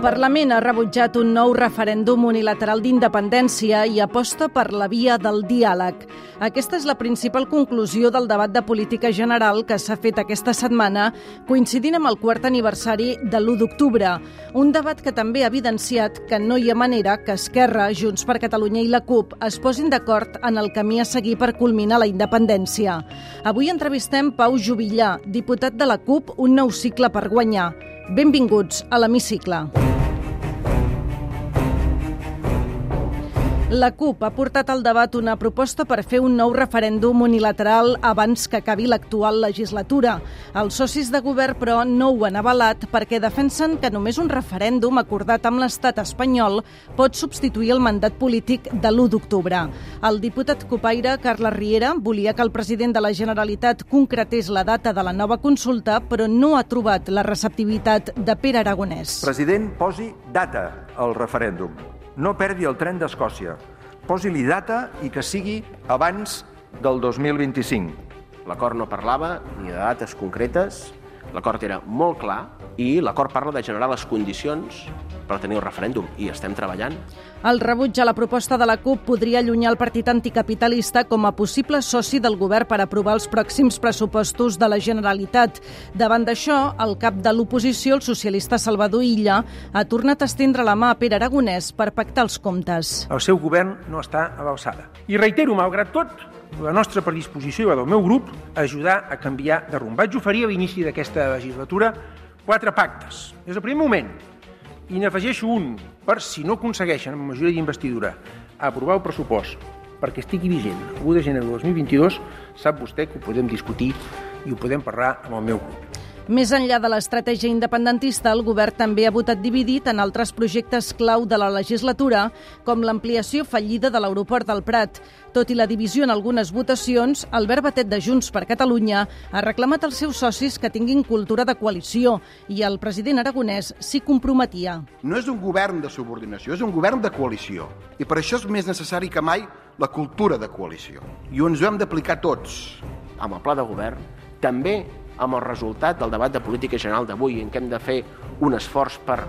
Parlament ha rebutjat un nou referèndum unilateral d'independència i aposta per la via del diàleg. Aquesta és la principal conclusió del debat de política general que s'ha fet aquesta setmana, coincidint amb el quart aniversari de l'1 d'octubre. Un debat que també ha evidenciat que no hi ha manera que Esquerra, Junts per Catalunya i la CUP es posin d'acord en el camí a seguir per culminar la independència. Avui entrevistem Pau Jubillà, diputat de la CUP, un nou cicle per guanyar. Benvinguts a l'Hemicicle. La CUP ha portat al debat una proposta per fer un nou referèndum unilateral abans que acabi l'actual legislatura. Els socis de govern, però, no ho han avalat perquè defensen que només un referèndum acordat amb l'estat espanyol pot substituir el mandat polític de l'1 d'octubre. El diputat copaire, Carles Riera, volia que el president de la Generalitat concretés la data de la nova consulta, però no ha trobat la receptivitat de Pere Aragonès. President, posi data al referèndum no perdi el tren d'Escòcia. Posi-li data i que sigui abans del 2025. L'acord no parlava ni de dates concretes, l'acord era molt clar i l'acord parla de generar les condicions per tenir el referèndum i estem treballant. El rebuig a la proposta de la CUP podria allunyar el partit anticapitalista com a possible soci del govern per aprovar els pròxims pressupostos de la Generalitat. Davant d'això, el cap de l'oposició, el socialista Salvador Illa, ha tornat a estendre la mà a Pere Aragonès per pactar els comptes. El seu govern no està a l'alçada. I reitero, malgrat tot, la nostra predisposició i la del meu grup a ajudar a canviar de rumb. Vaig oferir a l'inici d'aquesta legislatura quatre pactes. Des del primer moment, i n'afegeixo un per si no aconsegueixen amb majoria d'investidura aprovar el pressupost perquè estigui vigent el 1 de gener de 2022, sap vostè que ho podem discutir i ho podem parlar amb el meu grup. Més enllà de l'estratègia independentista, el govern també ha votat dividit en altres projectes clau de la legislatura, com l'ampliació fallida de l'aeroport del Prat. Tot i la divisió en algunes votacions, Albert Batet de Junts per Catalunya ha reclamat als seus socis que tinguin cultura de coalició i el president aragonès s'hi comprometia. No és un govern de subordinació, és un govern de coalició. I per això és més necessari que mai la cultura de coalició. I ens ho hem d'aplicar tots. Amb el pla de govern també amb el resultat del debat de política general d'avui en què hem de fer un esforç per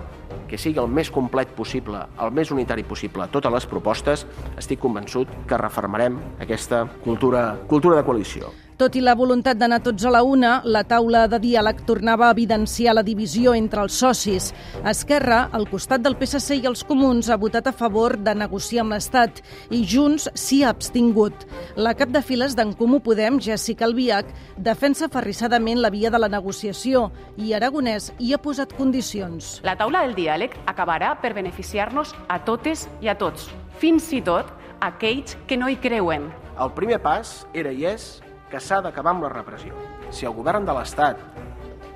que sigui el més complet possible, el més unitari possible, totes les propostes, estic convençut que reformarem aquesta cultura, cultura de coalició. Tot i la voluntat d'anar tots a la una, la taula de diàleg tornava a evidenciar la divisió entre els socis. Esquerra, al costat del PSC i els comuns, ha votat a favor de negociar amb l'Estat i Junts s'hi ha abstingut. La cap de files d'en Comú Podem, Jessica Albiach, defensa ferrissadament la via de la negociació i Aragonès hi ha posat condicions. La taula del diàleg acabarà per beneficiar-nos a totes i a tots, fins i tot aquells que no hi creuen. El primer pas era i és que s'ha d'acabar amb la repressió. Si el govern de l'Estat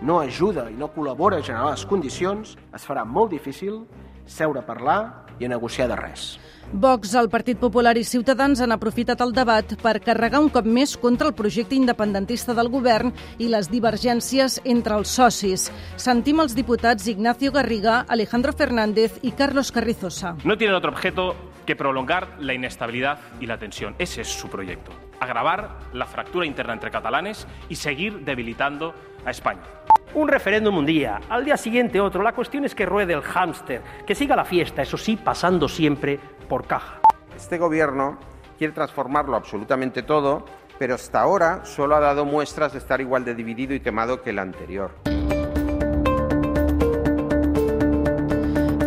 no ajuda i no col·labora a generar les condicions, es farà molt difícil seure a parlar i a negociar de res. Vox, el Partit Popular i Ciutadans han aprofitat el debat per carregar un cop més contra el projecte independentista del govern i les divergències entre els socis. Sentim els diputats Ignacio Garriga, Alejandro Fernández i Carlos Carrizosa. No tienen otro objeto que prolongar la inestabilidad y la tensión. Ese es su proyecto. Agravar la fractura interna entre catalanes y seguir debilitando a España. Un referéndum un día, al día siguiente otro. La cuestión es que ruede el hámster, que siga la fiesta, eso sí, pasando siempre por caja. Este gobierno quiere transformarlo absolutamente todo, pero hasta ahora solo ha dado muestras de estar igual de dividido y quemado que el anterior.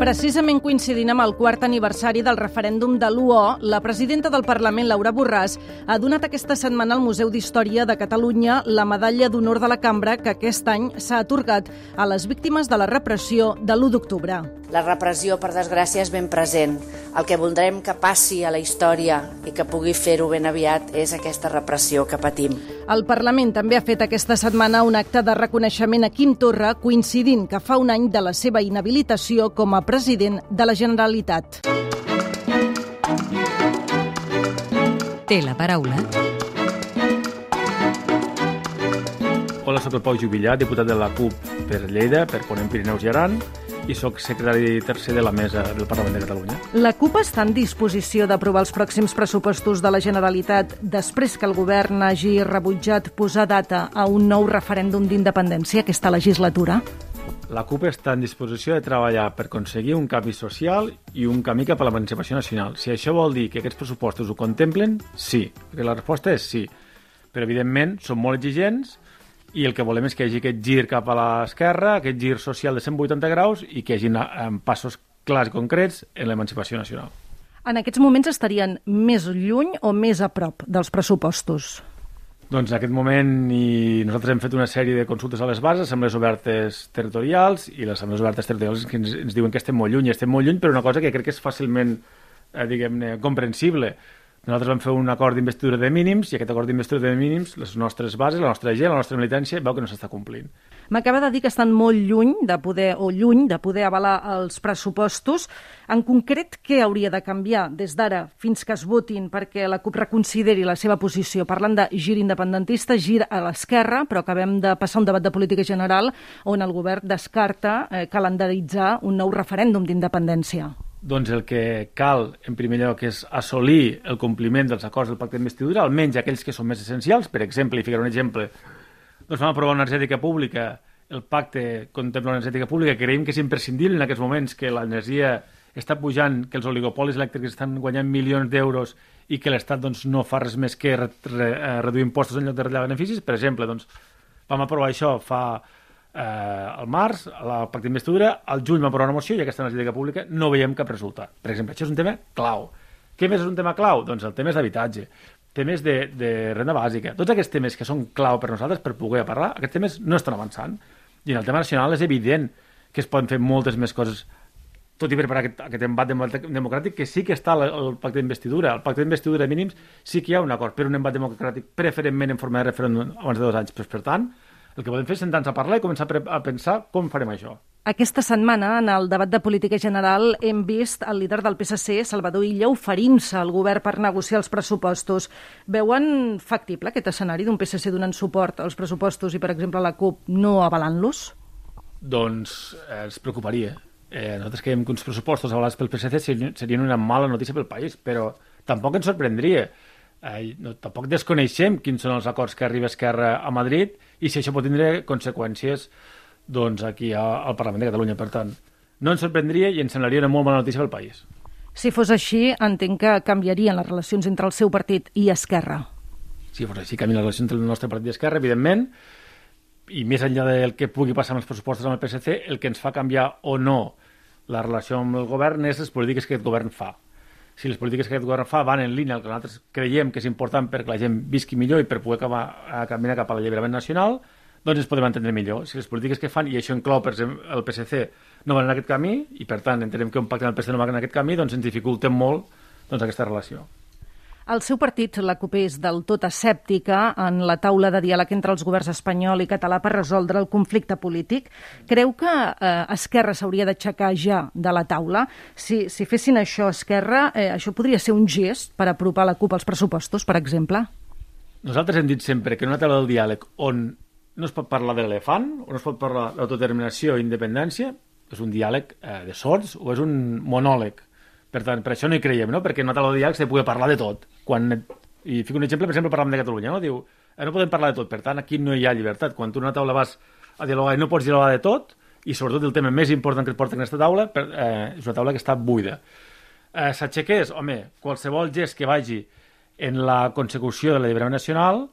Precisament coincidint amb el quart aniversari del referèndum de l'UO, la presidenta del Parlament, Laura Borràs, ha donat aquesta setmana al Museu d'Història de Catalunya la medalla d'honor de la cambra que aquest any s'ha atorgat a les víctimes de la repressió de l'1 d'octubre. La repressió, per desgràcia, és ben present. El que voldrem que passi a la història i que pugui fer-ho ben aviat és aquesta repressió que patim. El Parlament també ha fet aquesta setmana un acte de reconeixement a Quim Torra, coincidint que fa un any de la seva inhabilitació com a president de la Generalitat. Té la paraula. Hola, soc el Pau Jubillar, diputat de la CUP per Lleida, per Ponent Pirineus i Aran, i sóc secretari tercer de la mesa del Parlament de Catalunya. La CUP està en disposició d'aprovar els pròxims pressupostos de la Generalitat després que el govern hagi rebutjat posar data a un nou referèndum d'independència aquesta legislatura? La CUP està en disposició de treballar per aconseguir un canvi social i un camí cap a l'emancipació nacional. Si això vol dir que aquests pressupostos ho contemplen, sí. Perquè la resposta és sí. Però, evidentment, són molt exigents i el que volem és que hi hagi aquest gir cap a l'esquerra, aquest gir social de 180 graus i que hi hagi eh, passos clars i concrets en l'emancipació nacional. En aquests moments estarien més lluny o més a prop dels pressupostos? Doncs en aquest moment i nosaltres hem fet una sèrie de consultes a les bases, assemblees obertes territorials, i les assemblees obertes territorials que ens, ens diuen que estem molt lluny, estem molt lluny, però una cosa que crec que és fàcilment, eh, diguem-ne, comprensible. Nosaltres vam fer un acord d'investidura de mínims i aquest acord d'investidura de mínims, les nostres bases, la nostra gent, la nostra militància, veu que no s'està complint. M'acaba de dir que estan molt lluny de poder, o lluny de poder avalar els pressupostos. En concret, què hauria de canviar des d'ara fins que es votin perquè la CUP reconsideri la seva posició? Parlen de gir independentista, gir a l'esquerra, però acabem de passar un debat de política general on el govern descarta eh, calendaritzar un nou referèndum d'independència. Doncs el que cal, en primer lloc, és assolir el compliment dels acords del pacte d'investidura, almenys aquells que són més essencials. Per exemple, i ficaré un exemple, doncs vam aprovar una energètica pública, el pacte contempla una energètica pública, que creiem que és imprescindible en aquests moments, que l'energia està pujant, que els oligopolis elèctrics estan guanyant milions d'euros i que l'Estat doncs, no fa res més que re, re, eh, reduir impostos en lloc de retallar beneficis. Per exemple, doncs, vam aprovar això fa eh, al març, la pacte d'investidura, al juny vam aprovar una moció i aquesta energètica pública no veiem cap resultat. Per exemple, això és un tema clau. Què més és un tema clau? Doncs el tema és d'habitatge temes de, de renda bàsica, tots aquests temes que són clau per nosaltres per poder parlar, aquests temes no estan avançant. I en el tema nacional és evident que es poden fer moltes més coses tot i preparar aquest, aquest embat democràtic, que sí que està el, el pacte d'investidura. El pacte d'investidura mínims sí que hi ha un acord per un embat democràtic preferentment en forma de referèndum abans de dos anys. Però, per tant, el que podem fer és sentar-nos a parlar i començar a pensar com farem això. Aquesta setmana, en el debat de política general, hem vist el líder del PSC, Salvador Illa, oferint-se al govern per negociar els pressupostos. Veuen factible aquest escenari d'un PSC donant suport als pressupostos i, per exemple, la CUP no avalant-los? Doncs eh, ens preocuparia. Eh, nosaltres creiem que uns pressupostos avalats pel PSC serien una mala notícia pel país, però tampoc ens sorprendria. Eh, no, tampoc desconeixem quins són els acords que arriba Esquerra a Madrid i si això pot tindre conseqüències doncs, aquí al Parlament de Catalunya. Per tant, no ens sorprendria i ens semblaria una molt bona notícia pel país. Si fos així, entenc que canviarien les relacions entre el seu partit i Esquerra. Si fos així, canvien les relacions entre el nostre partit i Esquerra, evidentment, i més enllà del que pugui passar amb els pressupostos amb el PSC, el que ens fa canviar o no la relació amb el govern és les polítiques que aquest govern fa. Si les polítiques que aquest govern fa van en línia el que nosaltres creiem que és important perquè la gent visqui millor i per poder acabar, a caminar cap a l'alliberament nacional, doncs ens podem entendre millor. Si les polítiques que fan, i això inclou per exemple, el PSC, no van en aquest camí, i per tant entenem que un pacte amb el PSC no va en aquest camí, doncs ens dificulten molt doncs, aquesta relació. El seu partit, la CUP, és del tot escèptica en la taula de diàleg entre els governs espanyol i català per resoldre el conflicte polític. Creu que eh, Esquerra s'hauria d'aixecar ja de la taula? Si, si fessin això Esquerra, eh, això podria ser un gest per apropar la CUP als pressupostos, per exemple? Nosaltres hem dit sempre que en una taula del diàleg on no es pot parlar de l'elefant, o no es pot parlar d'autodeterminació i independència, és un diàleg eh, de sords o és un monòleg. Per tant, per això no hi creiem, no? perquè en una taula de diàleg de poder parlar de tot. Quan, I fico un exemple, per exemple, parlant de Catalunya, no? diu, eh, no podem parlar de tot, per tant, aquí no hi ha llibertat. Quan tu en una taula vas a dialogar i no pots dialogar de tot, i sobretot el tema més important que et porta en aquesta taula, per, eh, és una taula que està buida. Eh, S'aixequés, home, qualsevol gest que vagi en la consecució de l'alliberament nacional,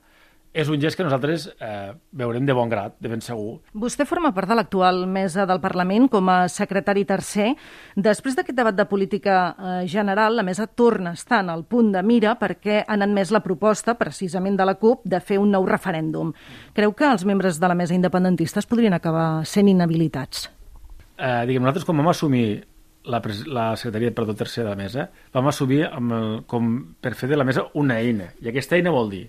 és un gest que nosaltres eh, veurem de bon grat, de ben segur. Vostè forma part de l'actual mesa del Parlament com a secretari tercer. Després d'aquest debat de política eh, general, la mesa torna a estar en el punt de mira perquè han admès la proposta, precisament de la CUP, de fer un nou referèndum. Creu que els membres de la mesa independentistes podrien acabar sent inhabilitats? Eh, diguem, nosaltres com vam assumir la, la secretaria perdó, tercer de la mesa, vam assumir amb el, com per fer de la mesa una eina. I aquesta eina vol dir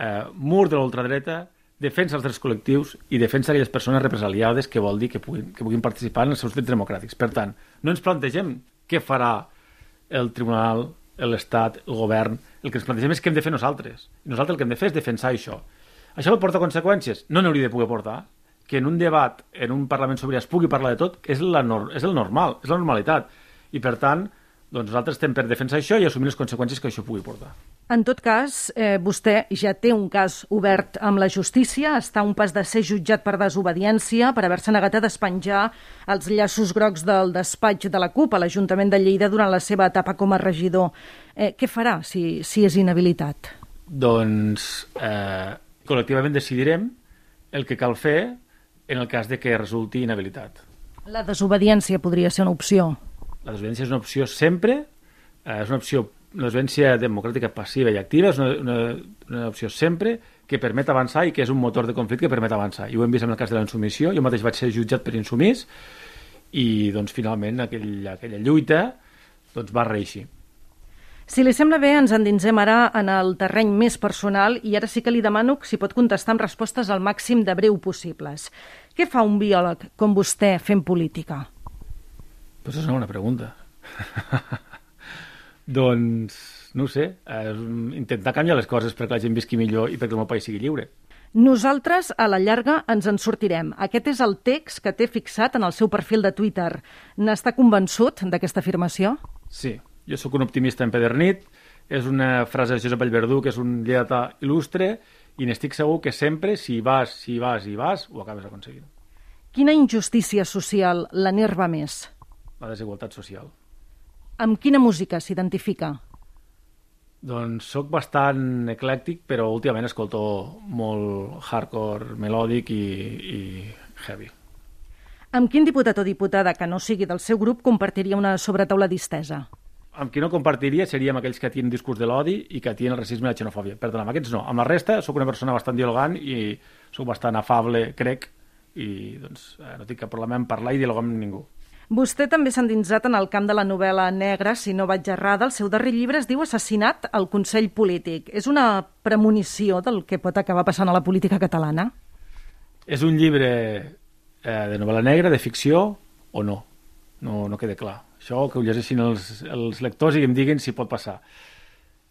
eh, mur de l'ultradreta, defensa els drets col·lectius i defensa aquelles persones represaliades que vol dir que puguin, que puguin participar en els seus drets democràtics. Per tant, no ens plantegem què farà el Tribunal, l'Estat, el govern. El que ens plantegem és què hem de fer nosaltres. I nosaltres el que hem de fer és defensar això. Això porta conseqüències? No n'hauria de poder portar. que en un debat, en un Parlament sobirà es pugui parlar de tot, és, la és el normal, és la normalitat. I per tant, doncs nosaltres estem per defensar això i assumir les conseqüències que això pugui portar. En tot cas, eh, vostè ja té un cas obert amb la justícia, està un pas de ser jutjat per desobediència, per haver-se negat a despenjar els llaços grocs del despatx de la CUP a l'Ajuntament de Lleida durant la seva etapa com a regidor. Eh, què farà si, si és inhabilitat? Doncs eh, col·lectivament decidirem el que cal fer en el cas de que resulti inhabilitat. La desobediència podria ser una opció. La desobediència és una opció sempre, eh, és una opció, desobediència democràtica passiva i activa, és una, una, una opció sempre que permet avançar i que és un motor de conflicte que permet avançar. I ho hem vist en el cas de la insumissió, jo mateix vaig ser jutjat per insumís i doncs finalment aquell, aquella lluita doncs, va reeixir. Si li sembla bé, ens endinsem ara en el terreny més personal i ara sí que li demano si pot contestar amb respostes al màxim de breu possibles. Què fa un biòleg com vostè fent política? Pues és una bona pregunta. doncs, no sé, eh, intentar canviar les coses perquè la gent visqui millor i perquè el meu país sigui lliure. Nosaltres, a la llarga, ens en sortirem. Aquest és el text que té fixat en el seu perfil de Twitter. N'està convençut d'aquesta afirmació? Sí, jo sóc un optimista empedernit, és una frase de Josep Vallverdú, que és un lletà il·lustre, i n'estic segur que sempre, si vas, si vas i vas, ho acabes aconseguint. Quina injustícia social l'enerva més? La desigualtat social. Amb quina música s'identifica? Doncs sóc bastant eclèctic, però últimament escolto molt hardcore melòdic i, i heavy. Amb quin diputat o diputada que no sigui del seu grup compartiria una sobretaula distesa? Amb qui no compartiria seria amb aquells que tenen discurs de l'odi i que tenen el racisme i la xenofòbia. Perdona, amb aquests no. Amb la resta sóc una persona bastant dialogant i sóc bastant afable, crec, i doncs, eh, no tinc cap problema en parlar i dialogar amb ningú. Vostè també s'ha endinsat en el camp de la novel·la negra, si no vaig errada. El seu darrer llibre es diu Assassinat al Consell Polític. És una premonició del que pot acabar passant a la política catalana? És un llibre eh, de novel·la negra, de ficció, o no? No, no queda clar. Això que ho llegeixin els, els lectors i em diguin si pot passar.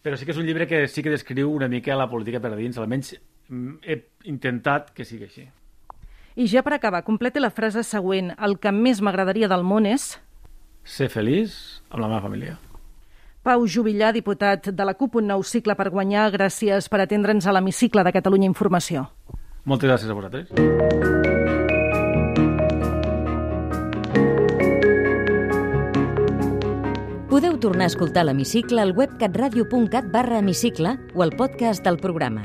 Però sí que és un llibre que sí que descriu una mica la política per dins, almenys mm, he intentat que sigui així. I ja per acabar, complete la frase següent. El que més m'agradaria del món és... Ser feliç amb la meva família. Pau Jubillar, diputat de la CUP, un nou cicle per guanyar. Gràcies per atendre'ns a l'hemicicle de Catalunya Informació. Moltes gràcies a vosaltres. Podeu tornar a escoltar l'hemicicle al web catradio.cat barra hemicicle o al podcast del programa